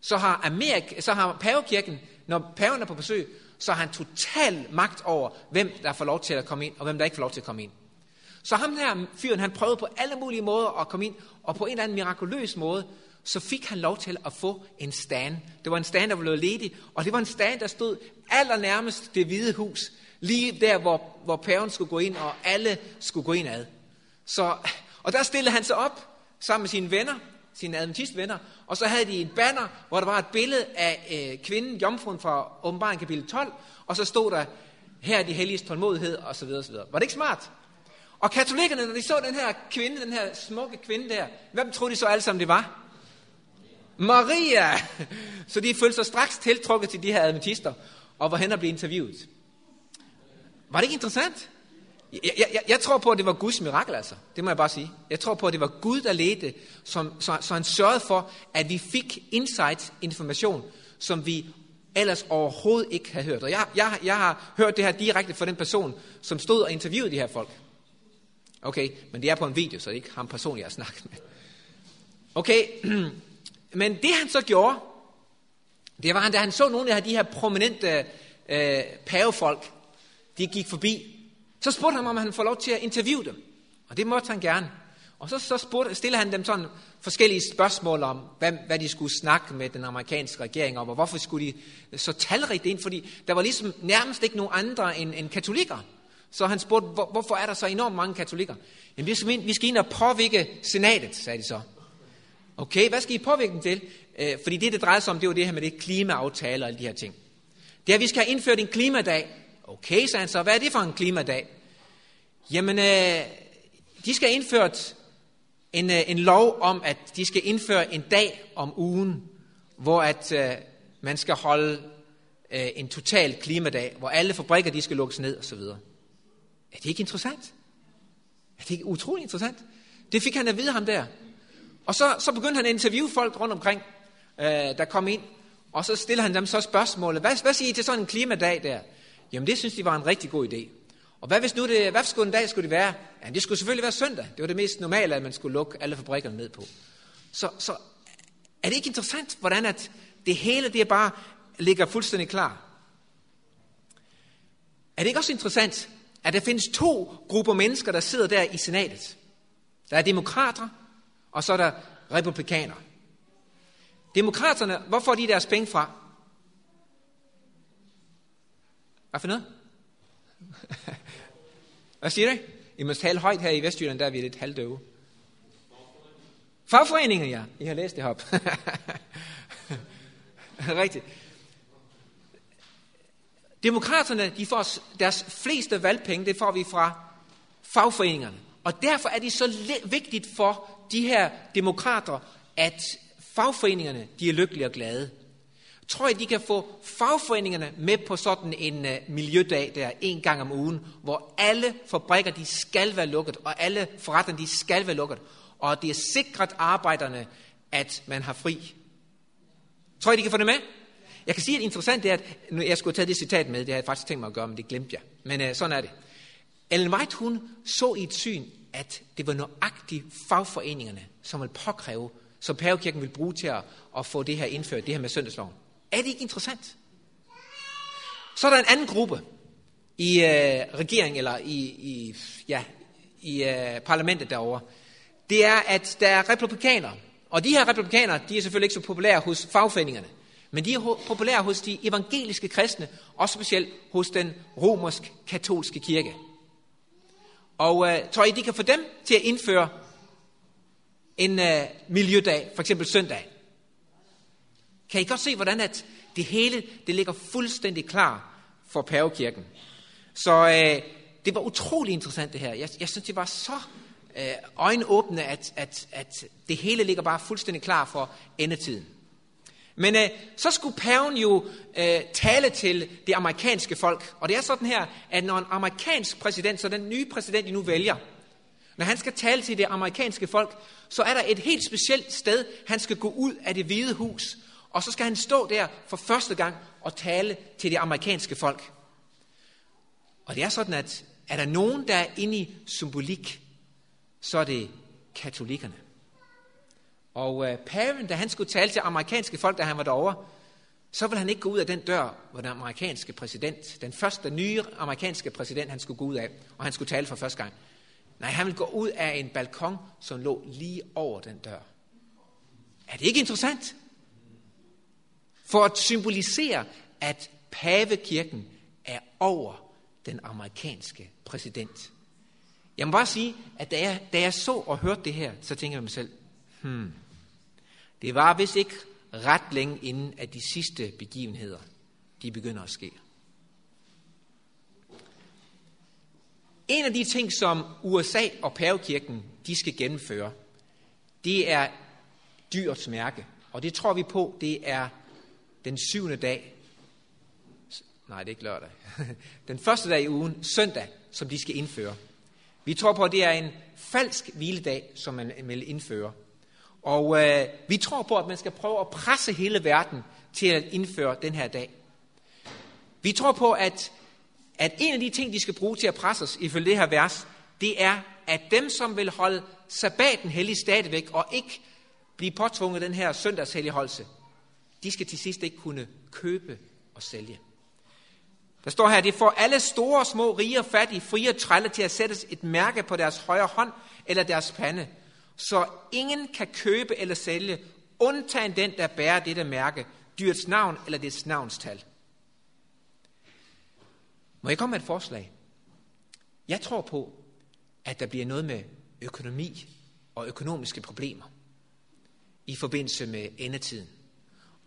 så har, Amerika, så har pavekirken, når paven er på besøg, så har han total magt over, hvem der får lov til at komme ind, og hvem der ikke får lov til at komme ind. Så ham her fyren, han prøvede på alle mulige måder at komme ind, og på en eller anden mirakuløs måde, så fik han lov til at få en stand. Det var en stand, der blev ledig, og det var en stand, der stod allernærmest det hvide hus, lige der, hvor, hvor paven skulle gå ind, og alle skulle gå ind ad. Så, og der stillede han sig op sammen med sine venner, sine adventistvenner, og så havde de en banner, hvor der var et billede af øh, kvinden, jomfruen fra åbenbaring kapitel 12, og så stod der, her er de helliges tålmodighed, og så videre, og så videre. Var det ikke smart? Og katolikkerne, når de så den her kvinde, den her smukke kvinde der, hvem troede de så alle sammen, det var? Maria! Så de følte sig straks tiltrukket til de her adventister, og var hen og blev interviewet. Var det ikke interessant? Jeg, jeg, jeg tror på, at det var Guds mirakel, altså. Det må jeg bare sige. Jeg tror på, at det var Gud, der ledte, som, så, så han sørgede for, at vi fik insight, information, som vi ellers overhovedet ikke havde hørt. Og jeg, jeg, jeg har hørt det her direkte fra den person, som stod og interviewede de her folk. Okay, men det er på en video, så det er ikke ham personligt, jeg har snakket med. Okay, men det han så gjorde, det var, da han så nogle af de her prominente øh, pavefolk, de gik forbi, så spurgte han, om han får lov til at interviewe dem. Og det måtte han gerne. Og så, så spurgte, stillede han dem sådan forskellige spørgsmål om, hvad, hvad de skulle snakke med den amerikanske regering om, og hvorfor skulle de så talrigt ind, fordi der var ligesom nærmest ikke nogen andre end, end katolikker. Så han spurgte, hvor, hvorfor er der så enormt mange katolikker? Jamen, vi skal, ind, vi skal ind og påvirke senatet, sagde de så. Okay, hvad skal I påvirke dem til? Øh, fordi det, det drejer sig om, det var det her med det klimaaftaler og alle de her ting. Det er, at vi skal have indført en klimadag. Okay, sagde han så. Hvad er det for en klimadag? Jamen, øh, de skal have indført en, øh, en lov om, at de skal indføre en dag om ugen, hvor at øh, man skal holde øh, en total klimadag, hvor alle fabrikker de skal lukkes ned osv. Er det ikke interessant? Er det ikke utrolig interessant? Det fik han at vide ham der. Og så, så begyndte han at interviewe folk rundt omkring, øh, der kom ind. Og så stiller han dem så spørgsmålet, hvad, hvad siger I til sådan en klimadag der? Jamen det synes de var en rigtig god idé. Og hvad hvis nu det, hvad skulle en dag skulle det være? Ja, det skulle selvfølgelig være søndag. Det var det mest normale, at man skulle lukke alle fabrikkerne ned på. Så, så er det ikke interessant, hvordan at det hele det bare ligger fuldstændig klar? Er det ikke også interessant, at der findes to grupper mennesker, der sidder der i senatet? Der er demokrater, og så er der republikanere. Demokraterne, hvor får de deres penge fra? Hvad for noget? Hvad siger du? I må tale højt her i Vestjylland, der er vi lidt halvdøve. Fagforeninger, ja. I har læst det op. Rigtigt. Demokraterne, de får deres fleste valgpenge, det får vi fra fagforeningerne. Og derfor er det så vigtigt for de her demokrater, at fagforeningerne, de er lykkelige og glade. Tror I, de kan få fagforeningerne med på sådan en uh, miljødag der en gang om ugen, hvor alle fabrikker, de skal være lukket, og alle forretninger, de skal være lukket, og det er sikret arbejderne, at man har fri. Tror I, de kan få det med? Jeg kan sige, at det interessant er, at nu, jeg skulle tage det citat med, det har jeg faktisk tænkt mig at gøre, men det glemte jeg. Men uh, sådan er det. Ellen White, hun så i et syn, at det var nøjagtigt fagforeningerne, som ville påkræve, som pavekirken ville bruge til at, at få det her indført, det her med søndagsloven. Er det ikke interessant? Så er der en anden gruppe i øh, regeringen, eller i, i, ja, i øh, parlamentet derovre. Det er, at der er republikanere. Og de her republikanere, de er selvfølgelig ikke så populære hos fagforeningerne. Men de er populære hos de evangeliske kristne, og specielt hos den romersk-katolske kirke. Og øh, tror I, de kan få dem til at indføre en øh, miljødag, for eksempel søndag? Kan I godt se, hvordan at det hele det ligger fuldstændig klar for pavekirken? Så øh, det var utrolig interessant det her. Jeg, jeg synes, det var så øh, øjenåbne, at, at, at det hele ligger bare fuldstændig klar for endetiden. Men øh, så skulle paven jo øh, tale til det amerikanske folk. Og det er sådan her, at når en amerikansk præsident, så den nye præsident, de nu vælger, når han skal tale til det amerikanske folk, så er der et helt specielt sted, han skal gå ud af det hvide hus. Og så skal han stå der for første gang og tale til det amerikanske folk. Og det er sådan, at er der nogen, der er inde i symbolik, så er det katolikkerne. Og øh, paven, da han skulle tale til amerikanske folk, da han var derovre, så ville han ikke gå ud af den dør, hvor den amerikanske præsident, den første nye amerikanske præsident, han skulle gå ud af, og han skulle tale for første gang. Nej, han ville gå ud af en balkon, som lå lige over den dør. Er det ikke interessant? For at symbolisere, at pavekirken er over den amerikanske præsident. Jeg må bare sige, at da jeg, da jeg så og hørte det her, så tænker jeg mig selv, hmm, det var vist ikke ret længe inden, at de sidste begivenheder, de begynder at ske. En af de ting, som USA og pavekirken, de skal gennemføre, det er dyrets mærke. Og det tror vi på, det er den syvende dag. Nej, det er ikke lørdag. Den første dag i ugen, søndag, som de skal indføre. Vi tror på, at det er en falsk hviledag, som man vil indføre. Og øh, vi tror på, at man skal prøve at presse hele verden til at indføre den her dag. Vi tror på, at, at en af de ting, de skal bruge til at presse os, ifølge det her vers, det er, at dem, som vil holde sabbaten hellig stadigvæk, og ikke blive påtvunget den her søndagshelligholdelse, de skal til sidst ikke kunne købe og sælge. Der står her, det får alle store, små, rige og fattige, frie og trælle til at sætte et mærke på deres højre hånd eller deres pande, så ingen kan købe eller sælge, undtagen den, der bærer dette mærke, dyrets navn eller dets navnstal. Må jeg komme med et forslag? Jeg tror på, at der bliver noget med økonomi og økonomiske problemer. i forbindelse med endetiden.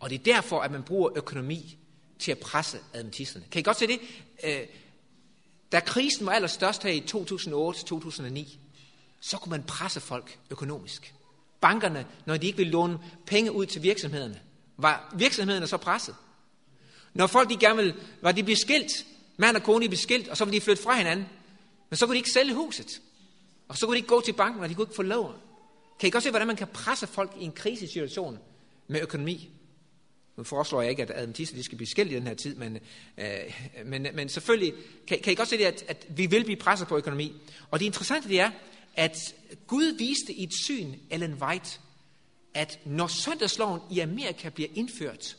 Og det er derfor, at man bruger økonomi til at presse adventisterne. Kan I godt se det? Øh, da krisen var allerstørst her i 2008-2009, så kunne man presse folk økonomisk. Bankerne, når de ikke ville låne penge ud til virksomhederne, var virksomhederne så presset. Når folk de gerne ville, var de blev skilt, mand og kone blev skilt, og så ville de flytte fra hinanden, men så kunne de ikke sælge huset. Og så kunne de ikke gå til banken, og de kunne ikke få lån. Kan I godt se, hvordan man kan presse folk i en krisesituation med økonomi? Nu foreslår jeg ikke, at adventister de skal blive skilt i den her tid, men, øh, men, men selvfølgelig kan, kan I godt se det, at, at vi vil blive presset på økonomi. Og det interessante det er, at Gud viste i et syn, Ellen White, at når søndagsloven i Amerika bliver indført,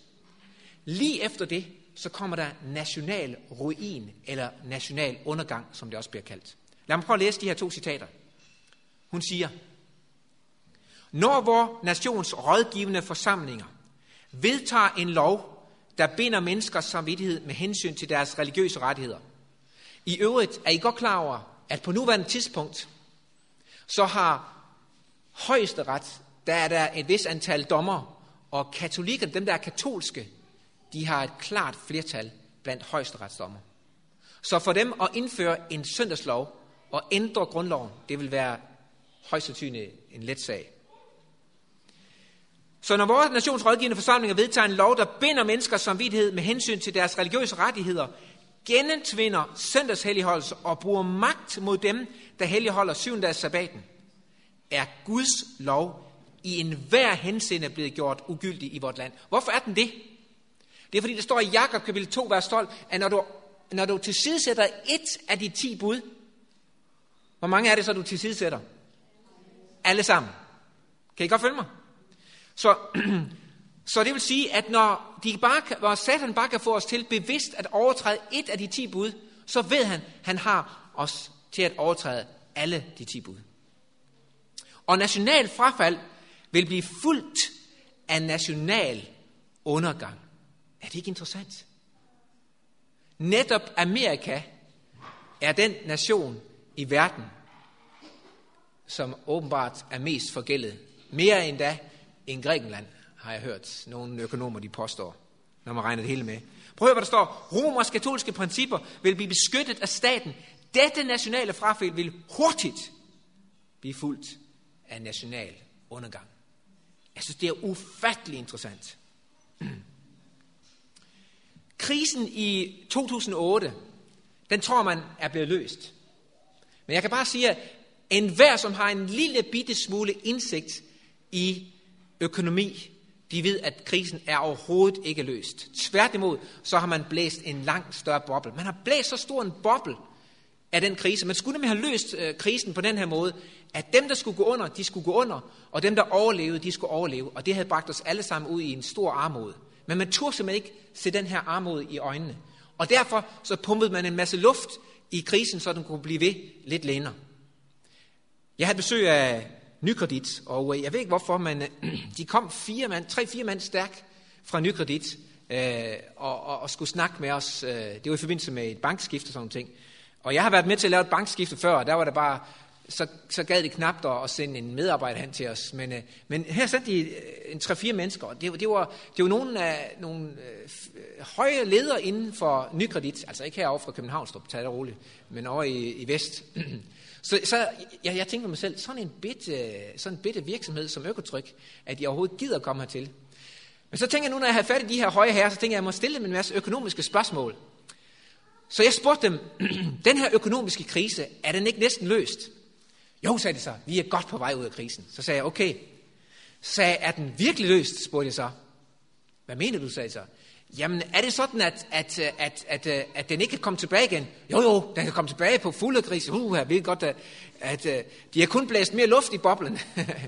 lige efter det, så kommer der national ruin, eller national undergang, som det også bliver kaldt. Lad mig prøve at læse de her to citater. Hun siger, Når vor nations rådgivende forsamlinger vedtager en lov, der binder menneskers samvittighed med hensyn til deres religiøse rettigheder. I øvrigt er I godt klar over, at på nuværende tidspunkt, så har højesteret, der er der et vis antal dommer, og katolikker, dem der er katolske, de har et klart flertal blandt højesteretsdommer. Så for dem at indføre en søndagslov og ændre grundloven, det vil være højst sandsynligt en let sag. Så når vores nationsrådgivende forsamlinger vedtager en lov, der binder menneskers samvittighed med hensyn til deres religiøse rettigheder, genentvinder søndagshelligholdelse og bruger magt mod dem, der helligholder syvendags sabbaten, er Guds lov i enhver henseende blevet gjort ugyldig i vort land. Hvorfor er den det? Det er fordi, det står i Jakob kapitel 2, vers 12, at når du, når du tilsidesætter et af de ti bud, hvor mange er det så, du tilsidesætter? Alle sammen. Kan I godt følge mig? Så, så det vil sige, at når, de bare, når Satan bare kan få os til bevidst at overtræde et af de ti bud, så ved han, han har os til at overtræde alle de ti bud. Og national frafald vil blive fuldt af national undergang. Er det ikke interessant? Netop Amerika er den nation i verden, som åbenbart er mest forgældet. Mere endda end Grækenland, har jeg hørt nogle økonomer, de påstår, når man regner det hele med. Prøv at høre, hvad der står. Romers katolske principper vil blive beskyttet af staten. Dette nationale frafald vil hurtigt blive fuldt af national undergang. Jeg synes, det er ufattelig interessant. Krisen i 2008, den tror man er blevet løst. Men jeg kan bare sige, at enhver, som har en lille bitte smule indsigt i økonomi, de ved, at krisen er overhovedet ikke løst. Tværtimod, så har man blæst en langt større boble. Man har blæst så stor en boble af den krise. Man skulle nemlig have løst øh, krisen på den her måde, at dem, der skulle gå under, de skulle gå under, og dem, der overlevede, de skulle overleve. Og det havde bragt os alle sammen ud i en stor armod. Men man turde simpelthen ikke se den her armod i øjnene. Og derfor så pumpede man en masse luft i krisen, så den kunne blive ved lidt længere. Jeg havde besøg af Nykredit, og øh, jeg ved ikke hvorfor, men øh, de kom fire mand, tre-fire mand stærk fra Nykredit, øh, og, og, og skulle snakke med os. Øh, det var i forbindelse med et bankskift og sådan noget. Og jeg har været med til at lave et bankskifte før, og der var det bare, så, så gad det knap at sende en medarbejder hen til os. Men, øh, men her sendte de øh, en tre-fire mennesker, og det, det, var, det var nogle, af, nogle øh, høje ledere inden for Nykredit, altså ikke herovre fra Københavnstrup, tag det roligt, men over i, i Vest. Så, så jeg, jeg tænkte mig selv, sådan en bitte, sådan en bitte virksomhed som Økotryk, at jeg overhovedet gider komme hertil. Men så tænker jeg nu, når jeg har fat i de her høje herrer, så tænker jeg, at jeg må stille dem en masse økonomiske spørgsmål. Så jeg spurgte dem, den her økonomiske krise, er den ikke næsten løst? Jo, sagde de så, vi er godt på vej ud af krisen. Så sagde jeg, okay. Så sagde jeg, er den virkelig løst, spurgte jeg så. Hvad mener du, sagde jeg så. Jamen, er det sådan, at, at, øh, at, at, øh, at den ikke kan komme tilbage igen? Jo, jo, den kan komme tilbage på fuld gris. Uh, jeg ved godt, at, at, at de har kun blæst mere luft i boblen.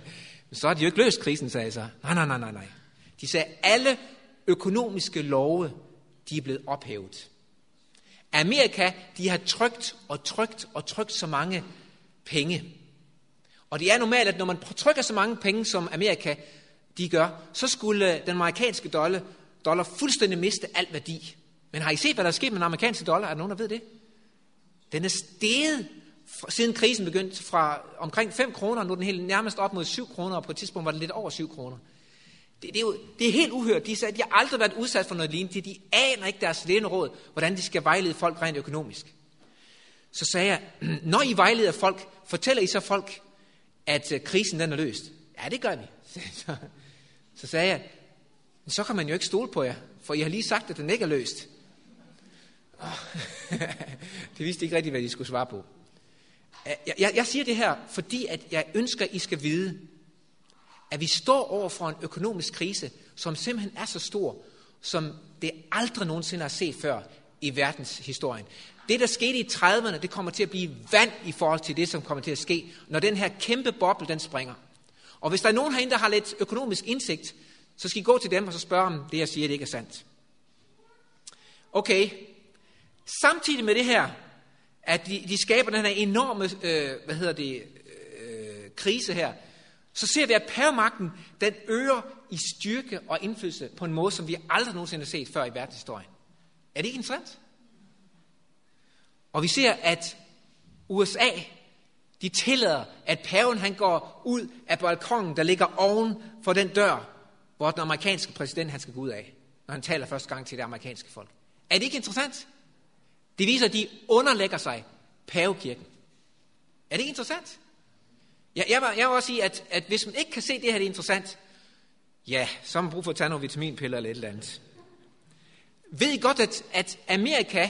så har de jo ikke løst krisen, sagde jeg så. Nej, nej, nej, nej, nej. De sagde, at alle økonomiske love, de er blevet ophævet. Amerika, de har trygt og trygt og trygt så mange penge. Og det er normalt, at når man trykker så mange penge, som Amerika de gør, så skulle den amerikanske dollar dollar fuldstændig miste al værdi. Men har I set, hvad der er sket med den amerikanske dollar? Er der nogen, der ved det? Den er steget siden krisen begyndte fra omkring 5 kroner, nu er den helt nærmest op mod 7 kroner, og på et tidspunkt var det lidt over 7 kroner. Det, det, er jo, det er helt uhørt. De sagde, at de har aldrig været udsat for noget lignende. De aner ikke deres læneråd, hvordan de skal vejlede folk rent økonomisk. Så sagde jeg, når I vejleder folk, fortæller I så folk, at øh, krisen den er løst? Ja, det gør vi. Så, Så sagde jeg, så kan man jo ikke stole på jer, for I har lige sagt, at den ikke er løst. Ah, det vidste ikke rigtigt, hvad de skulle svare på. Jeg, jeg, jeg siger det her, fordi at jeg ønsker, at I skal vide, at vi står over for en økonomisk krise, som simpelthen er så stor, som det aldrig nogensinde har set før i verdenshistorien. Det, der skete i 30'erne, det kommer til at blive vand i forhold til det, som kommer til at ske, når den her kæmpe boble, den springer. Og hvis der er nogen herinde, der har lidt økonomisk indsigt, så skal I gå til dem og så spørge om det, jeg siger, det ikke er sandt. Okay, samtidig med det her, at de, de skaber den her enorme, øh, hvad hedder det, øh, krise her, så ser vi, at pavemagten, den øger i styrke og indflydelse på en måde, som vi aldrig nogensinde har set før i verdenshistorien. Er det ikke interessant? Og vi ser, at USA, de tillader, at paven han går ud af balkongen, der ligger oven for den dør, hvor den amerikanske præsident han skal gå ud af, når han taler første gang til det amerikanske folk. Er det ikke interessant? Det viser, at de underlægger sig pavekirken. Er det ikke interessant? Ja, jeg, vil, jeg vil også sige, at, at hvis man ikke kan se, at det her det er interessant, ja, så har man brug for at tage nogle vitaminpiller eller et eller andet. Ved I godt, at, at Amerika,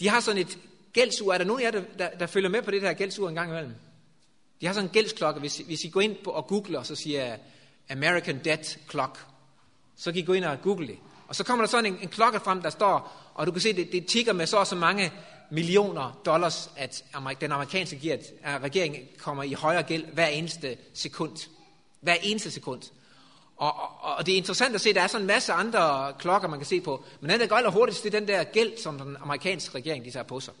de har sådan et gældsur. Er der nogen af jer, der, der, der følger med på det her gældsur en gang imellem? De har sådan en gældsklokke. Hvis, hvis I går ind på og googler, så siger American Debt Clock, så kan I gå ind og google det. Og så kommer der sådan en, en klokke frem, der står, og du kan se, det, det tigger med så og så mange millioner dollars, at den amerikanske eh, regering at kommer i højere gæld hver eneste sekund. Hver eneste sekund. Og, og, og det er interessant at se, at der er sådan en masse andre klokker, man kan se på. Men den, der går allerhurtigst, det er den der gæld, som den amerikanske regering de tager på sig.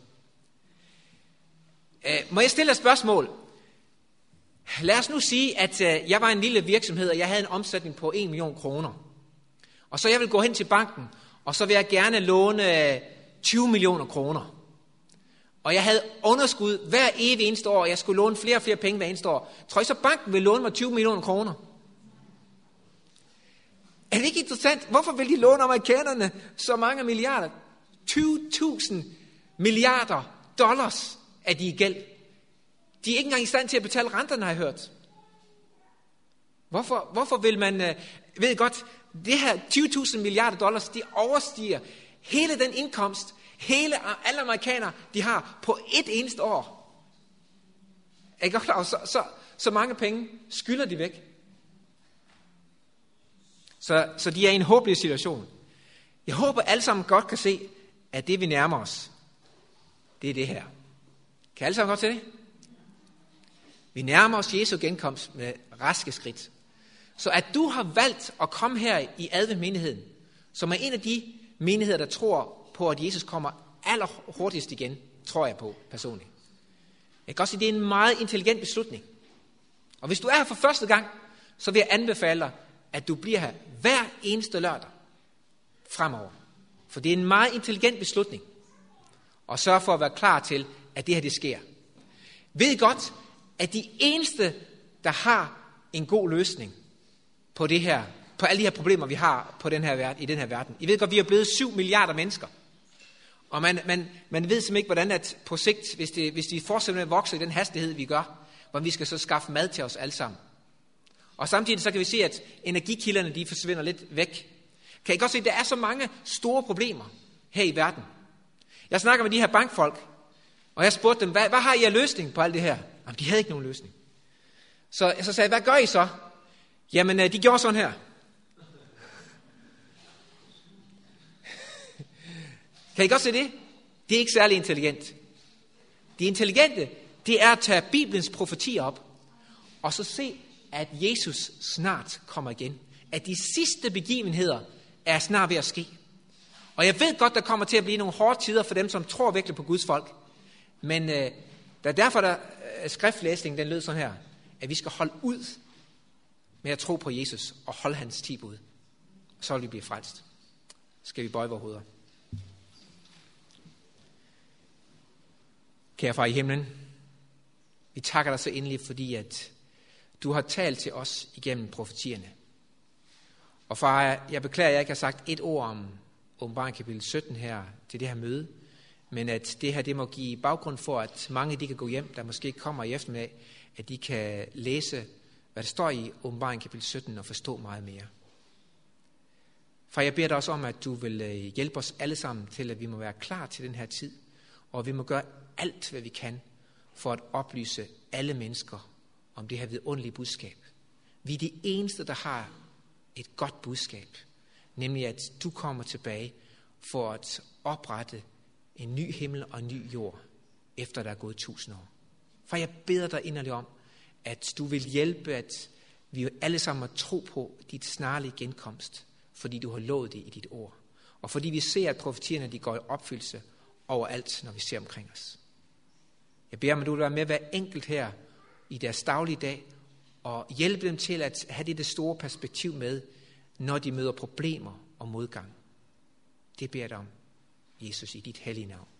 Uh, må jeg stille et spørgsmål? Lad os nu sige, at øh, jeg var en lille virksomhed, og jeg havde en omsætning på 1 million kroner. Og så jeg vil gå hen til banken, og så vil jeg gerne låne øh, 20 millioner kroner. Og jeg havde underskud hver evig eneste år, og jeg skulle låne flere og flere penge hver eneste år. Tror I så, banken vil låne mig 20 millioner kroner? Er det ikke interessant? Hvorfor vil de låne amerikanerne så mange milliarder? 20.000 milliarder dollars er de i gæld. De er ikke engang i stand til at betale renterne, har jeg hørt. Hvorfor, hvorfor vil man, øh, ved godt, det her 20.000 milliarder dollars, de overstiger hele den indkomst, hele, alle amerikanere, de har på et eneste år. Er I godt klar så, så, så mange penge skylder de væk. Så, så de er i en håbløs situation. Jeg håber alle sammen godt kan se, at det vi nærmer os, det er det her. Kan alle sammen godt se det? Vi nærmer os Jesu genkomst med raske skridt. Så at du har valgt at komme her i adventmenigheden, som er en af de menigheder, der tror på, at Jesus kommer allerhurtigst igen, tror jeg på personligt. Jeg kan også sige, at det er en meget intelligent beslutning. Og hvis du er her for første gang, så vil jeg anbefale dig, at du bliver her hver eneste lørdag fremover. For det er en meget intelligent beslutning. Og sørg for at være klar til, at det her det sker. Ved godt, at de eneste, der har en god løsning på det her, på alle de her problemer, vi har på den her verden, i den her verden. I ved godt, vi er blevet 7 milliarder mennesker. Og man, man, man ved simpelthen ikke, hvordan at på sigt, hvis, det, hvis de fortsætter med at vokse i den hastighed, vi gør, hvordan vi skal så skaffe mad til os alle sammen. Og samtidig så kan vi se, at energikilderne de forsvinder lidt væk. Kan I godt se, at der er så mange store problemer her i verden. Jeg snakker med de her bankfolk, og jeg spurgte dem, hvad, hvad har I af løsning på alt det her? Jamen, de havde ikke nogen løsning. Så, så sagde jeg, hvad gør I så? Jamen, øh, de gjorde sådan her. Kan I godt se det? Det er ikke særlig intelligent. Det intelligente, det er at tage Bibelens profetier op, og så se, at Jesus snart kommer igen. At de sidste begivenheder er snart ved at ske. Og jeg ved godt, der kommer til at blive nogle hårde tider for dem, som tror virkelig på Guds folk. Men øh, der er derfor, der Øh, skriftlæsning den lød sådan her, at vi skal holde ud med at tro på Jesus og holde hans ti bud. Så vil vi blive frelst. Skal vi bøje vores hoveder. Kære far i himlen, vi takker dig så endelig, fordi at du har talt til os igennem profetierne. Og far, jeg beklager, at jeg ikke har sagt et ord om åbenbaring kapitel 17 her til det her møde, men at det her det må give baggrund for, at mange de kan gå hjem, der måske kommer i eftermiddag, at de kan læse, hvad der står i åbenbaring kapitel 17 og forstå meget mere. For jeg beder dig også om, at du vil øh, hjælpe os alle sammen til, at vi må være klar til den her tid, og vi må gøre alt, hvad vi kan, for at oplyse alle mennesker om det her vidunderlige budskab. Vi er de eneste, der har et godt budskab, nemlig at du kommer tilbage for at oprette en ny himmel og en ny jord, efter der er gået tusind år. For jeg beder dig inderligt om, at du vil hjælpe, at vi alle sammen må tro på dit snarlige genkomst, fordi du har lovet det i dit ord. Og fordi vi ser, at profetierne de går i opfyldelse overalt, når vi ser omkring os. Jeg beder om, at du vil være med hver enkelt her i deres daglige dag, og hjælpe dem til at have det, det store perspektiv med, når de møder problemer og modgang. Det beder jeg dig om, Jesus, i dit hellige navn.